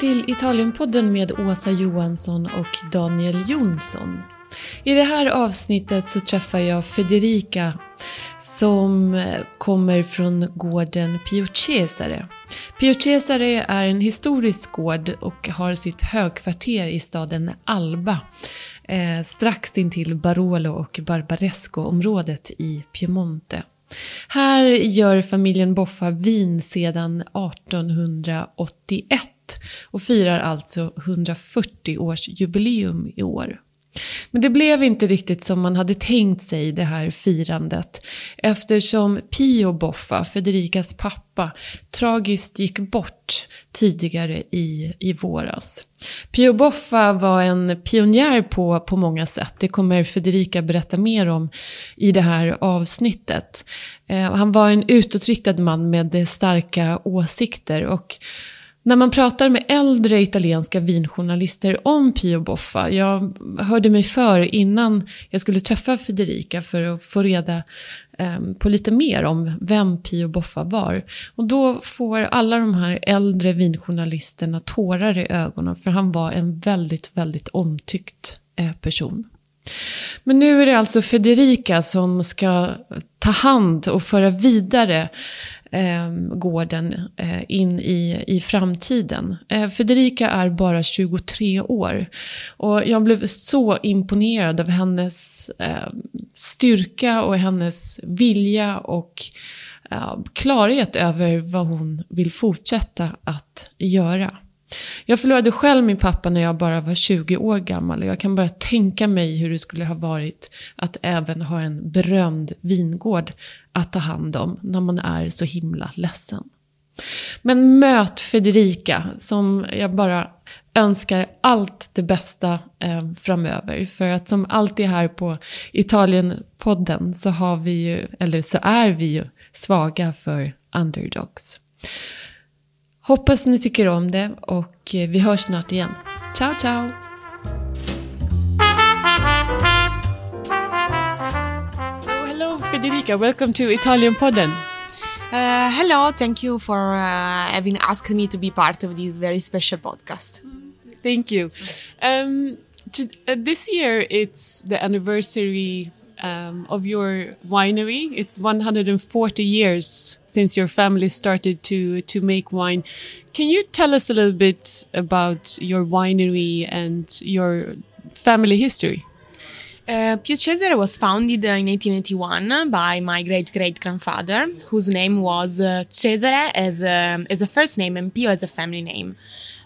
till Italienpodden med Åsa Johansson och Daniel Jonsson. I det här avsnittet så träffar jag Federica som eh, kommer från gården Pio Cesare. Pio Cesare är en historisk gård och har sitt högkvarter i staden Alba eh, strax intill Barolo och Barbaresco-området i Piemonte. Här gör familjen Boffa vin sedan 1881 och firar alltså 140 års jubileum i år. Men det blev inte riktigt som man hade tänkt sig det här firandet eftersom Pio Boffa, Federicas pappa, tragiskt gick bort tidigare i, i våras. Pio Boffa var en pionjär på, på många sätt. Det kommer Federica berätta mer om i det här avsnittet. Eh, han var en utåtriktad man med starka åsikter och när man pratar med äldre italienska vinjournalister om Pio Boffa, jag hörde mig för innan jag skulle träffa Federica för att få reda ehm, på lite mer om vem Pio Boffa var. Och då får alla de här äldre vinjournalisterna tårar i ögonen för han var en väldigt, väldigt omtyckt eh, person. Men nu är det alltså Federica som ska ta hand och föra vidare eh, gården eh, in i, i framtiden. Eh, Federica är bara 23 år och jag blev så imponerad av hennes eh, styrka och hennes vilja och eh, klarhet över vad hon vill fortsätta att göra. Jag förlorade själv min pappa när jag bara var 20 år gammal och jag kan bara tänka mig hur det skulle ha varit att även ha en berömd vingård att ta hand om när man är så himla ledsen. Men möt Federica som jag bara önskar allt det bästa eh, framöver. För att som alltid här på Italienpodden så har vi ju, eller så är vi ju svaga för underdogs. Hoppas ni tycker om det och eh, vi hörs snart igen. Ciao, ciao! Federica, welcome to Italian Podden. Uh, hello, thank you for uh, having asked me to be part of this very special podcast. Thank you. Um, to, uh, this year it's the anniversary um, of your winery. It's 140 years since your family started to to make wine. Can you tell us a little bit about your winery and your family history? Uh, Pio Cesare was founded uh, in 1881 by my great great grandfather, whose name was uh, Cesare as a, as a first name and Pio as a family name.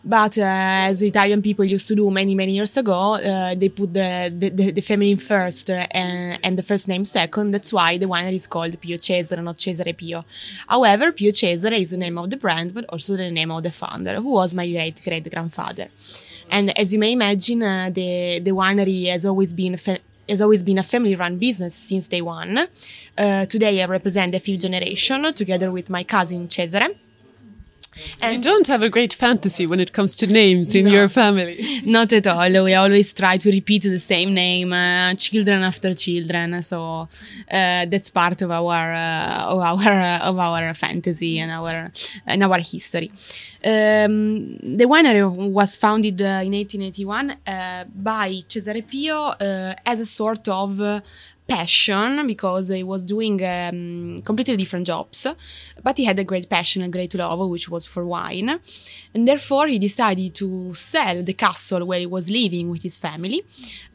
But uh, as Italian people used to do many, many years ago, uh, they put the, the, the family first uh, and, and, the first name second. That's why the winery is called Pio Cesare, not Cesare Pio. However, Pio Cesare is the name of the brand, but also the name of the founder, who was my great great grandfather. And as you may imagine, uh, the, the winery has always been has always been a family run business since day one. Uh, today I represent the fifth generation together with my cousin Cesare and you don't have a great fantasy when it comes to names in no, your family. Not at all. We always try to repeat the same name, uh, children after children. So uh, that's part of our uh, of our uh, of our fantasy and our and our history. Um, the winery was founded uh, in 1881 uh, by Cesare Pio as a sort of passion because he was doing um, completely different jobs, but he had a great passion, a great love, which was for wine. And therefore, he decided to sell the castle where he was living with his family.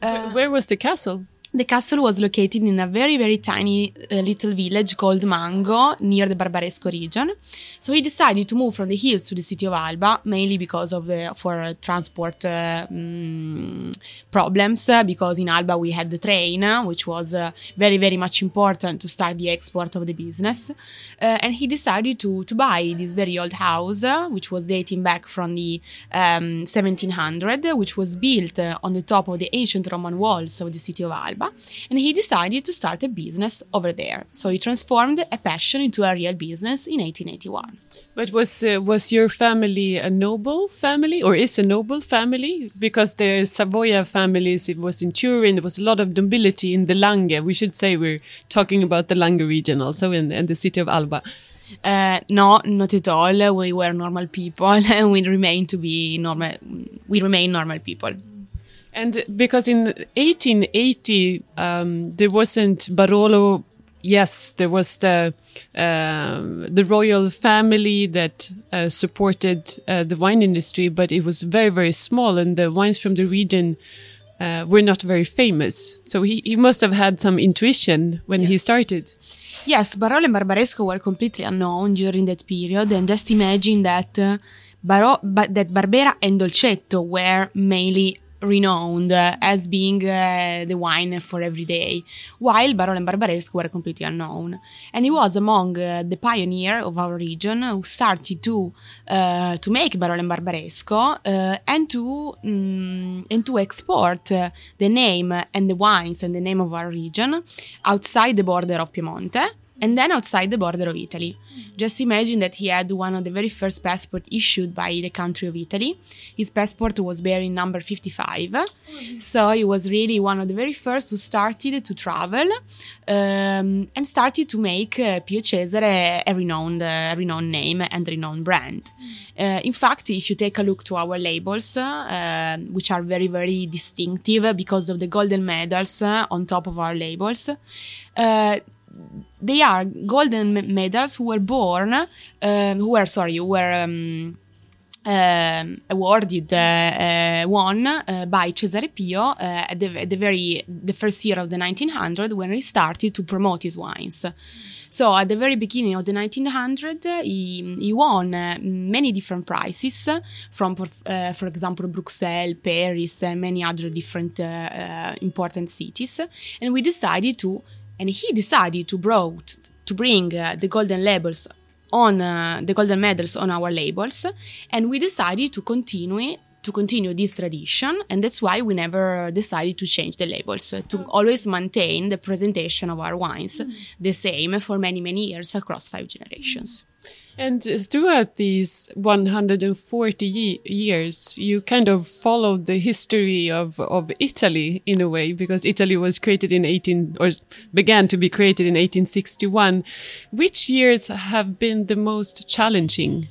Uh, where was the castle? The castle was located in a very, very tiny uh, little village called Mango near the Barbaresco region. So he decided to move from the hills to the city of Alba, mainly because of the for transport uh, um, problems. Uh, because in Alba we had the train, uh, which was uh, very, very much important to start the export of the business. Uh, and he decided to to buy this very old house, which was dating back from the um, 1700, which was built on the top of the ancient Roman walls of the city of Alba and he decided to start a business over there. So he transformed a passion into a real business in 1881. But was uh, was your family a noble family, or is a noble family? Because the Savoia families, it was in Turin, there was a lot of nobility in the Langhe. We should say we're talking about the Langhe region also in, in the city of Alba. Uh, no, not at all. We were normal people, and we remain to be normal. We remain normal people. And because in 1880 um, there wasn't Barolo. Yes, there was the um the royal family that uh, supported uh, the wine industry, but it was very very small, and the wines from the region uh, were not very famous. So he, he must have had some intuition when he started. Yes, Barolo and Barbaresco were completely unknown during that period, and just imagine that uh, Baro- ba- that Barbera and Dolcetto were mainly renowned uh, as being uh, the wine for every day, while Barolo and Barbaresco were completely unknown. And he was among uh, the pioneer of our region who started to uh, to make Barolo and Barbaresco uh, and to mm, and to export uh, the name and the wines and the name of our region outside the border of Piemonte and then outside the border of Italy. Just imagine that he had one of the very first passport issued by the country of Italy. His passport was bearing number 55. So he was really one of the very first who started to travel um, and started to make uh, Pio Cesare a renowned, uh, renowned name and renowned brand. Uh, in fact, if you take a look to our labels, uh, which are very, very distinctive because of the golden medals uh, on top of our labels, uh, they are golden medals who were born, um, who were sorry, who were um, um, awarded, uh, uh, won uh, by Cesare Pio uh, at, the, at the very the first year of the 1900 when he started to promote his wines. So at the very beginning of the 1900, he, he won uh, many different prizes from, uh, for example, Bruxelles, Paris, and many other different uh, uh, important cities. And we decided to, and he decided to brought to bring uh, the golden labels on uh, the golden medals on our labels, and we decided to continue to continue this tradition, and that's why we never decided to change the labels uh, to always maintain the presentation of our wines the same for many many years across five generations. And throughout these 140 ye- years, you kind of followed the history of, of Italy in a way, because Italy was created in 18, or began to be created in 1861. Which years have been the most challenging?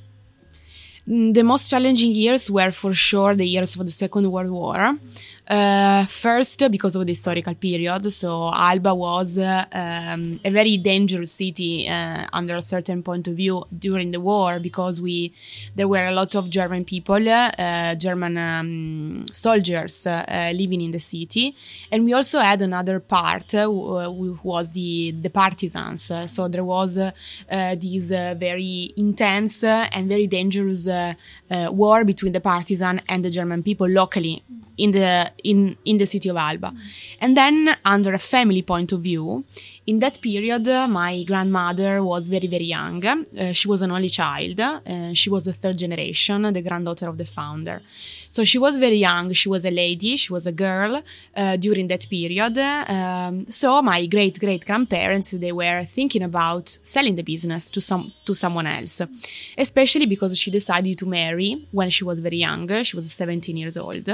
Mm, The most challenging years were for sure the years of the Second World War. Uh, first, because of the historical period, so Alba was uh, um, a very dangerous city uh, under a certain point of view during the war because we there were a lot of German people, uh, German um, soldiers living in the city, and we also had another part who, was the the partisans. So there was this very intense and very dangerous war between the partisan and the German people locally in the in in the city of Alba. And then under a family point of view, in that period uh, my grandmother was very very young. Uh, she was an only child. Uh, she was the third generation, the granddaughter of the founder. So she was very young. She was a lady. She was a girl uh, during that period. Um, so my great great grandparents they were thinking about selling the business to some to someone else, especially because she decided to marry when she was very young. She was 17 years old,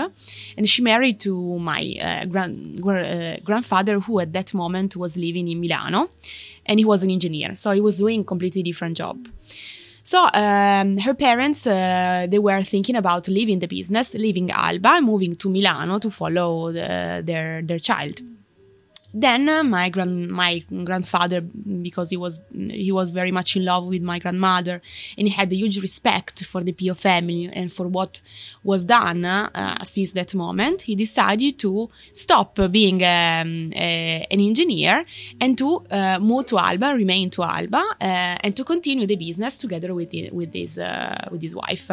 and she married to my uh, grand, grandfather, who at that moment was living in Milano, and he was an engineer. So he was doing a completely different job. So um, her parents uh, they were thinking about leaving the business, leaving Alba, moving to Milano to follow the, their their child. Then uh, my grand my grandfather, because he was he was very much in love with my grandmother, and he had a huge respect for the Pio family and for what was done uh, since that moment. He decided to stop being um, an engineer and to uh, move to Alba, remain to Alba, uh, and to continue the business together with the, with his uh, with his wife.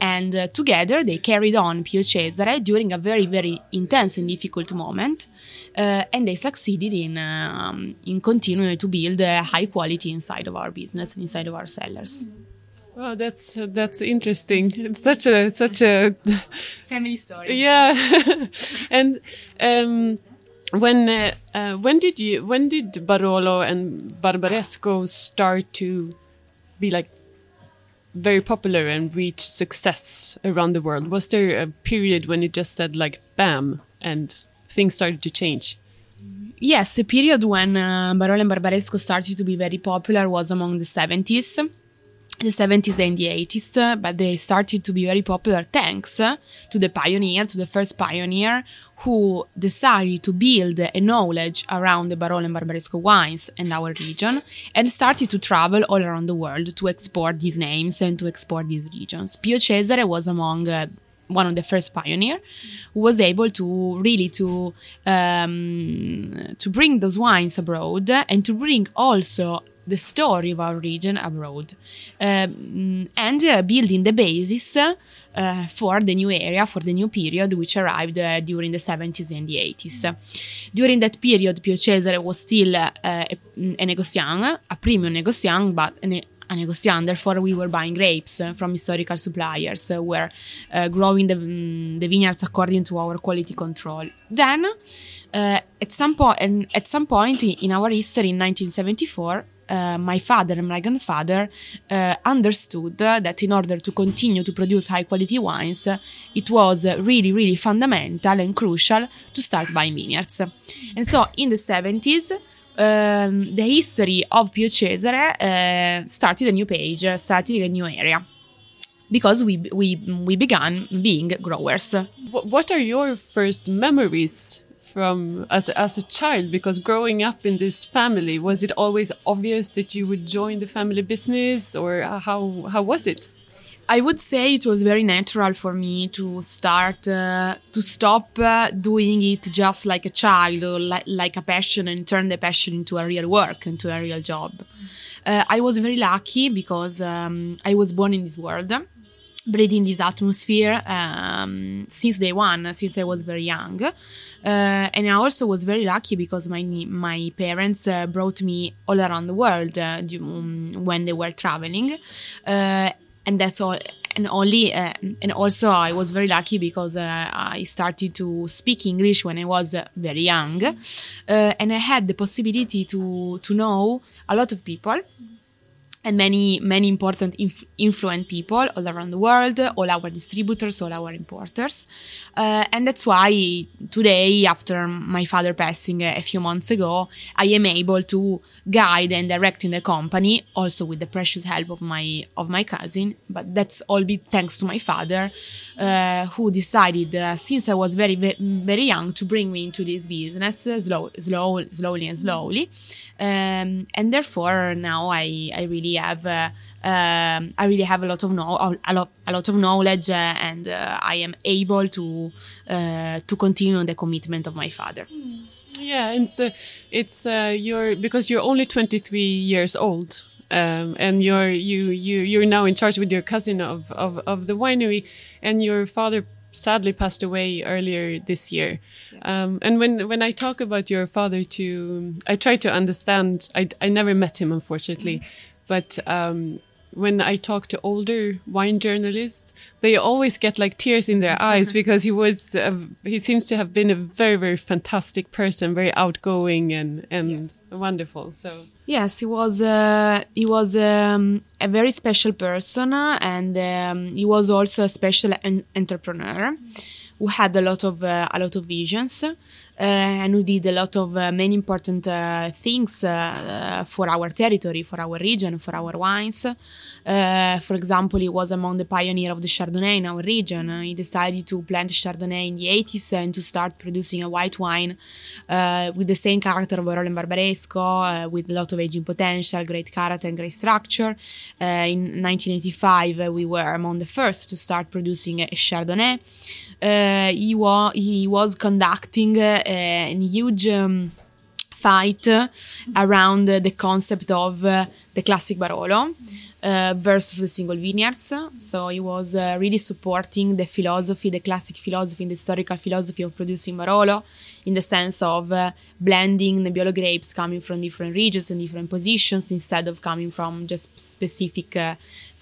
And uh, together they carried on Pio Cesare during a very very intense and difficult moment and they succeeded in um, in continuing to build a high quality inside of our business and inside of our cellars. Wow, that's uh, that's interesting. It's such a such a Family story. yeah. and um, when uh, uh, when did you when did Barolo and Barbaresco start to be like very popular and reach success around the world? Was there a period when it just said like bam and things started to change? Yes, the period when uh, Barolo and Barbaresco started to be very popular was among the 70s the 70s and the 80s, but they started to be very popular thanks to the pioneer, to the first pioneer who decided to build a knowledge around the Barolo and Barbaresco wines and our region and started to travel all around the world to export these names and to export these regions. Pio Cesare was among uh, one of the first pioneer who was able to really to um, to bring those wines abroad and to bring also the story of our region abroad um, and uh, building the basis uh, for the new area, for the new period which arrived uh, during the 70s and the 80s. During that period, Pio Cesare was still uh, a, a negociant, a premium negociant, but an, a negociant. Therefore, we were buying grapes from historical suppliers. Uh, were uh, growing the, um, the vineyards according to our quality control. Then, uh, at some point, at some point in our history, in 1974, uh, my father and my grandfather uh, understood that in order to continue to produce high quality wines, it was really, really fundamental and crucial to start buying vineyards. And so in the 70s, um, the history of Pio Cesare uh, started a new page, started a new area. Because we, we, we began being growers. What are your first memories from as as a child because growing up in this family was it always obvious that you would join the family business or how how was it I would say it was very natural for me to start uh, to stop uh, doing it just like a child or li like a passion and turn the passion into a real work, into a real job. Uh, I was very lucky because um, I was born in this world breathing this atmosphere um, since day one, since I was very young. Uh, and I also was very lucky because my my parents uh, brought me all around the world uh, when they were traveling, uh, and that's all. And only, uh, and also I was very lucky because uh, I started to speak English when I was very young, and I had the possibility to to know a lot of people and many many important inf- influent people all around the world all our distributors all our importers. Uh, and that's why today after my father passing a few months ago i am able to guide and direct in the company also with the precious help of my of my cousin. But that's all be thanks to my father uh, who decided uh, since i was very very young to bring me into this business slow, slow slowly and slowly. Um, and therefore now i i really have uh, um, I really have a lot of know a lot a lot of knowledge uh, and uh, I am able to uh, to continue the commitment of my father. Yeah, and so it's uh, you're because you're only 23 years old. Um, and you're you you you're now in charge with your cousin of, of, of the winery, and your father sadly passed away earlier this year. Yes. Um, and when when I talk about your father, to I try to understand. I I never met him, unfortunately, mm -hmm but um, when I talk to older wine journalists, they always get like tears in their eyes because he was uh, he seems to have been a very very fantastic person, very outgoing and and yes. wonderful. So yes, he was uh, he was um, a very special person, and um, he was also a special entrepreneur who had a lot of uh, a lot of visions. Uh, and who did a lot of uh, many important uh, things for our territory, for our region, for our wines. for example, he was among the pioneer of the Chardonnay in our region. he decided to plant Chardonnay in the 80s and to start producing a white wine with the same character of Barolo and Barbaresco, with a lot of aging potential, great character and great structure. in 1985, we were among the first to start producing a Chardonnay. Uh, he, wa- he was conducting uh, a huge um, fight around the concept of uh, the classic Barolo. Uh, versus the single vineyards. So he was uh, really supporting the philosophy, the classic philosophy, and the historical philosophy of producing Barolo in the sense of uh, blending Nebbiolo grapes coming from different regions and different positions instead of coming from just specific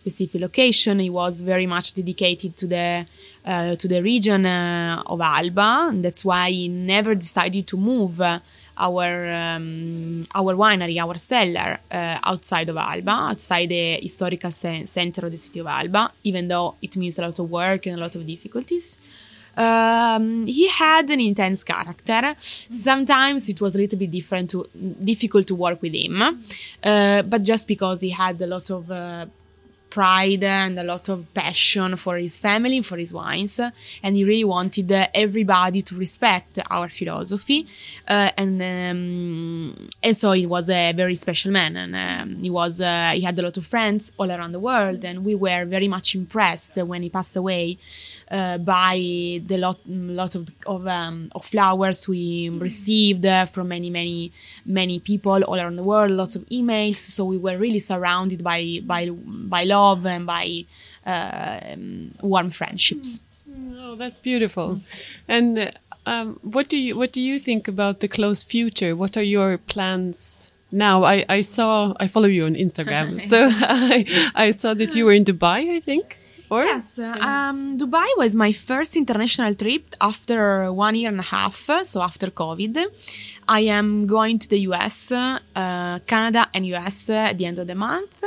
specific location. He was very much dedicated to the uh, to the region uh, of Alba. And that's why he never decided to move uh, our um, our winery, our cellar uh, outside of Alba, outside the historical center of the city of Alba, even though it means a lot of work and a lot of difficulties. Um, he had an intense character. Sometimes it was a little bit different, to, difficult to work with him, uh, but just because he had a lot of uh, pride and a lot of passion for his family, for his wines, and he really wanted everybody to respect our philosophy, uh, and um, and so he was a very special man, and um, he was uh, he had a lot of friends all around the world, and we were very much impressed when he passed away uh, by the lot lots of of, um, of flowers we received from many many many people all around the world, lots of emails. So we were really surrounded by by by love and by uh, warm friendships. Oh, that's beautiful. And uh, um, what do you what do you think about the close future? What are your plans? Now I, I saw I follow you on Instagram, so I, I saw that you were in Dubai. I think. Or? Yes, uh, um, Dubai was my first international trip after one year and a half, so after COVID. I am going to the US, uh, Canada, and US at the end of the month.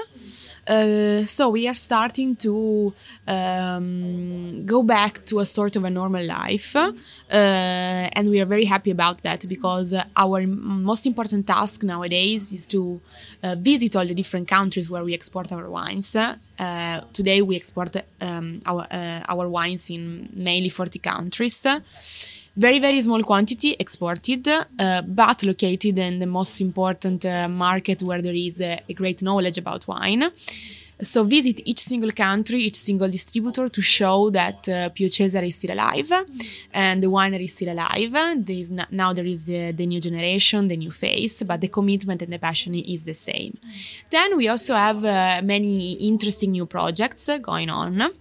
Uh, so we are starting to um, go back to a sort of a normal life, uh, and we are very happy about that because our most important task nowadays is to uh, visit all the different countries where we export our wines. Uh, today we export um, our uh, our wines in mainly 40 countries very very small quantity exported uh, but located in the most important uh, market where there is a, a, great knowledge about wine. So visit each single country each single distributor to show that uh, Pio Cesare is still alive and the winery is still alive. There is now there is the, the, new generation the new face but the commitment and the passion is the same. Then we also have uh, many interesting new projects going on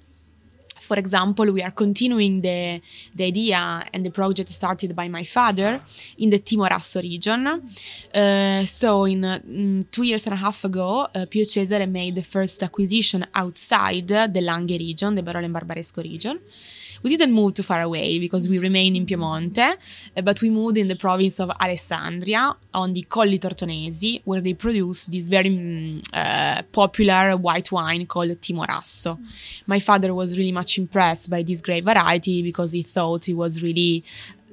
for example, we are continuing the, the idea and the project started by my father in the Timorasso region. Uh, so, in uh, two years and a half ago, uh, Pio Cesare made the first acquisition outside the Langhe region, the Barolo and Barbaresco region. We didn't move too far away because we remained in Piemonte, uh, but we moved in the province of Alessandria on the Colli Tortonesi, where they produce this very mm, uh, popular white wine called Timorasso. Mm. My father was really much impressed by this great variety because he thought it was really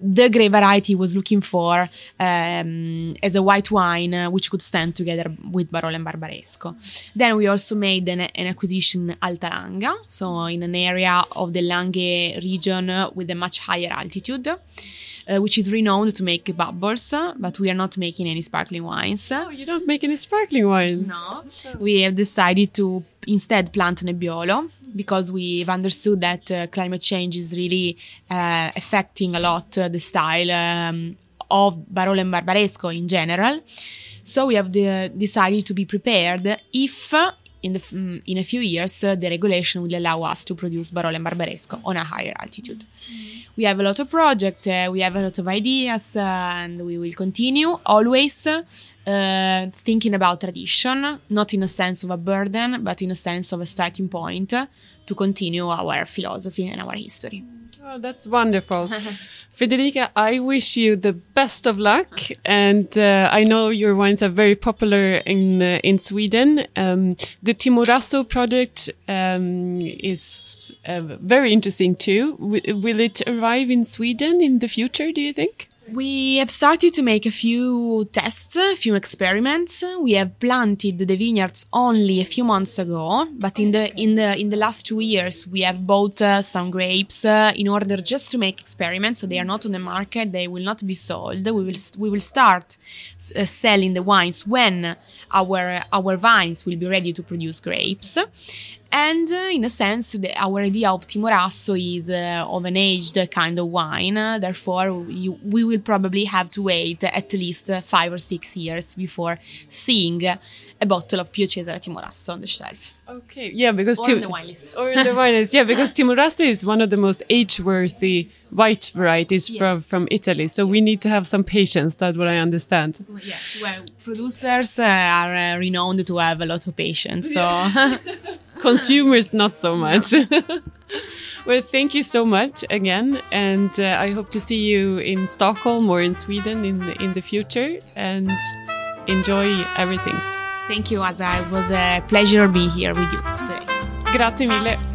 the grape variety was looking for um, as a white wine uh, which could stand together with Barolo and Barbaresco. Then we also made an, an, acquisition Alta Langa, so in an area of the Langhe region with a much higher altitude. Uh, which is renowned to make bubbles, but we are not making any sparkling wines. Oh, you don't make any sparkling wines? No. We have decided to instead plant Nebbiolo because we've understood that uh, climate change is really uh, affecting a lot uh, the style um, of Barolo and Barbaresco in general. So we have the, decided to be prepared if in, the, mm, in a few years uh, the regulation will allow us to produce Barolo and Barbaresco on a higher altitude. Mm-hmm. We have a lot of projects, uh, we have a lot of ideas, uh, and we will continue always uh, thinking about tradition, not in a sense of a burden, but in a sense of a starting point to continue our philosophy and our history. Oh, that's wonderful. Federica, I wish you the best of luck, and uh, I know your wines are very popular in uh, in Sweden. Um, the Timorasso product um, is uh, very interesting too. W will it arrive in Sweden in the future? Do you think? We have started to make a few tests, a few experiments. We have planted the vineyards only a few months ago, but in the in the in the last two years we have bought uh, some grapes uh, in order just to make experiments. So they are not on the market; they will not be sold. We will we will start uh, selling the wines when our our vines will be ready to produce grapes. And uh, in a sense, the, our idea of Timorasso is uh, of an aged kind of wine. therefore, you, we will probably have to wait at least five or six years before seeing a bottle of Pio Cesare Timorasso on the shelf. Okay, yeah, because or Tim- the wine list. or the wine list, yeah, because Timorasso is one of the most age-worthy white varieties yes. from from Italy. So yes. we need to have some patience. That's what I understand. Yes, well, producers uh, are uh, renowned to have a lot of patience. So. Consumers not so much. well, thank you so much again, and uh, I hope to see you in Stockholm or in Sweden in the, in the future. And enjoy everything. Thank you, Aza. It was a pleasure to be here with you today. Grazie mille.